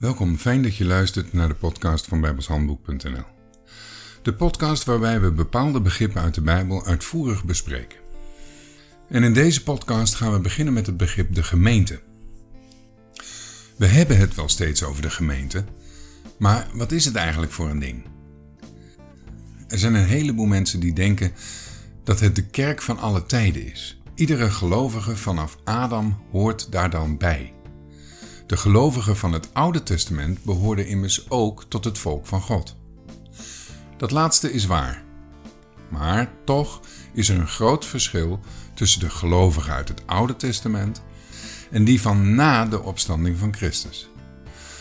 Welkom, fijn dat je luistert naar de podcast van bijbelshandboek.nl. De podcast waarbij we bepaalde begrippen uit de Bijbel uitvoerig bespreken. En in deze podcast gaan we beginnen met het begrip de gemeente. We hebben het wel steeds over de gemeente, maar wat is het eigenlijk voor een ding? Er zijn een heleboel mensen die denken dat het de kerk van alle tijden is. Iedere gelovige vanaf Adam hoort daar dan bij. De gelovigen van het Oude Testament behoorden immers ook tot het volk van God. Dat laatste is waar. Maar toch is er een groot verschil tussen de gelovigen uit het Oude Testament en die van na de opstanding van Christus.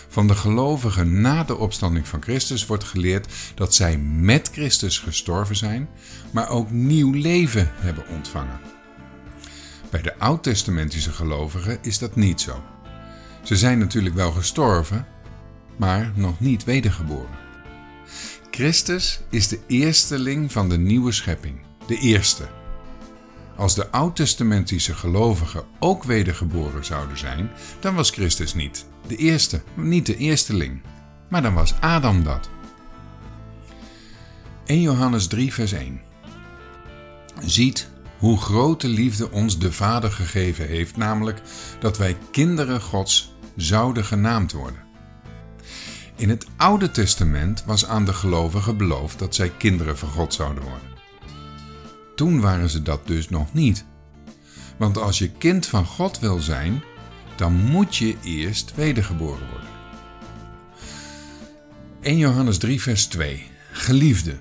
Van de gelovigen na de opstanding van Christus wordt geleerd dat zij met Christus gestorven zijn, maar ook nieuw leven hebben ontvangen. Bij de oud-testamentische gelovigen is dat niet zo. Ze zijn natuurlijk wel gestorven, maar nog niet wedergeboren. Christus is de eersteling van de nieuwe schepping, de eerste. Als de oud-testamentische gelovigen ook wedergeboren zouden zijn, dan was Christus niet de eerste, niet de eersteling, maar dan was Adam dat. 1 Johannes 3, vers 1. Ziet hoe grote liefde ons de Vader gegeven heeft, namelijk dat wij kinderen Gods zouden genaamd worden. In het Oude Testament was aan de gelovigen beloofd dat zij kinderen van God zouden worden. Toen waren ze dat dus nog niet. Want als je kind van God wil zijn, dan moet je eerst wedergeboren worden. 1 Johannes 3, vers 2. Geliefde,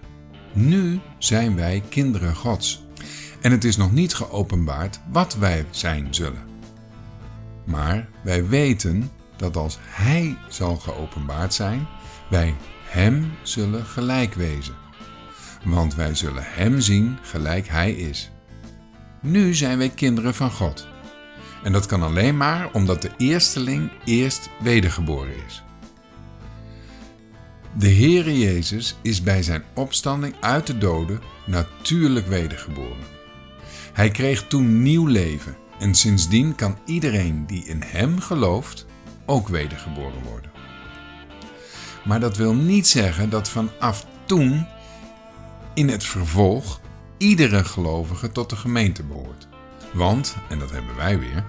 nu zijn wij kinderen Gods. En het is nog niet geopenbaard wat wij zijn zullen. Maar wij weten dat als Hij zal geopenbaard zijn, wij Hem zullen gelijk wezen. Want wij zullen Hem zien gelijk Hij is. Nu zijn wij kinderen van God. En dat kan alleen maar omdat de eersteling eerst wedergeboren is. De Heere Jezus is bij zijn opstanding uit de doden natuurlijk wedergeboren. Hij kreeg toen nieuw leven en sindsdien kan iedereen die in Hem gelooft ook wedergeboren worden. Maar dat wil niet zeggen dat vanaf toen in het vervolg iedere gelovige tot de gemeente behoort. Want, en dat hebben wij weer,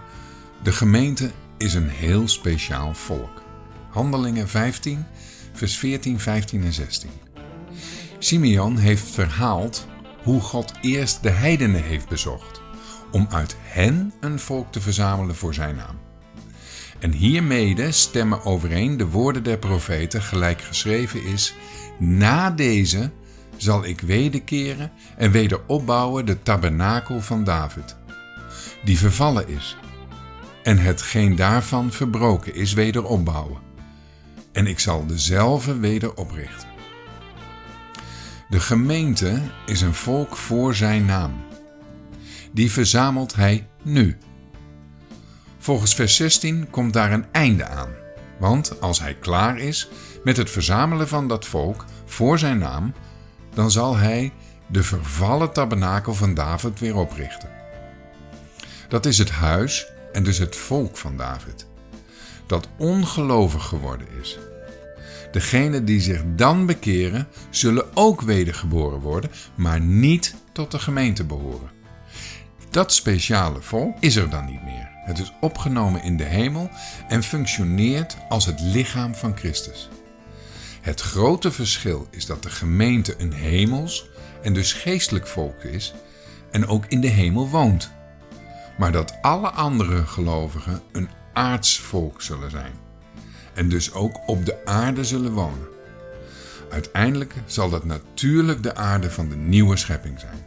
de gemeente is een heel speciaal volk. Handelingen 15, vers 14, 15 en 16. Simeon heeft verhaald hoe God eerst de heidenen heeft bezocht, om uit hen een volk te verzamelen voor zijn naam. En hiermede stemmen overeen de woorden der profeten, gelijk geschreven is: Na deze zal ik wederkeren en weder opbouwen de tabernakel van David, die vervallen is, en hetgeen daarvan verbroken is, weder opbouwen. En ik zal dezelfde weder oprichten. De gemeente is een volk voor zijn naam. Die verzamelt hij nu. Volgens vers 16 komt daar een einde aan. Want als hij klaar is met het verzamelen van dat volk voor zijn naam, dan zal hij de vervallen tabernakel van David weer oprichten. Dat is het huis en dus het volk van David, dat ongelovig geworden is. Degenen die zich dan bekeren, zullen ook wedergeboren worden, maar niet tot de gemeente behoren. Dat speciale volk is er dan niet meer. Het is opgenomen in de hemel en functioneert als het lichaam van Christus. Het grote verschil is dat de gemeente een hemels en dus geestelijk volk is en ook in de hemel woont. Maar dat alle andere gelovigen een aards volk zullen zijn en dus ook op de aarde zullen wonen. Uiteindelijk zal dat natuurlijk de aarde van de nieuwe schepping zijn.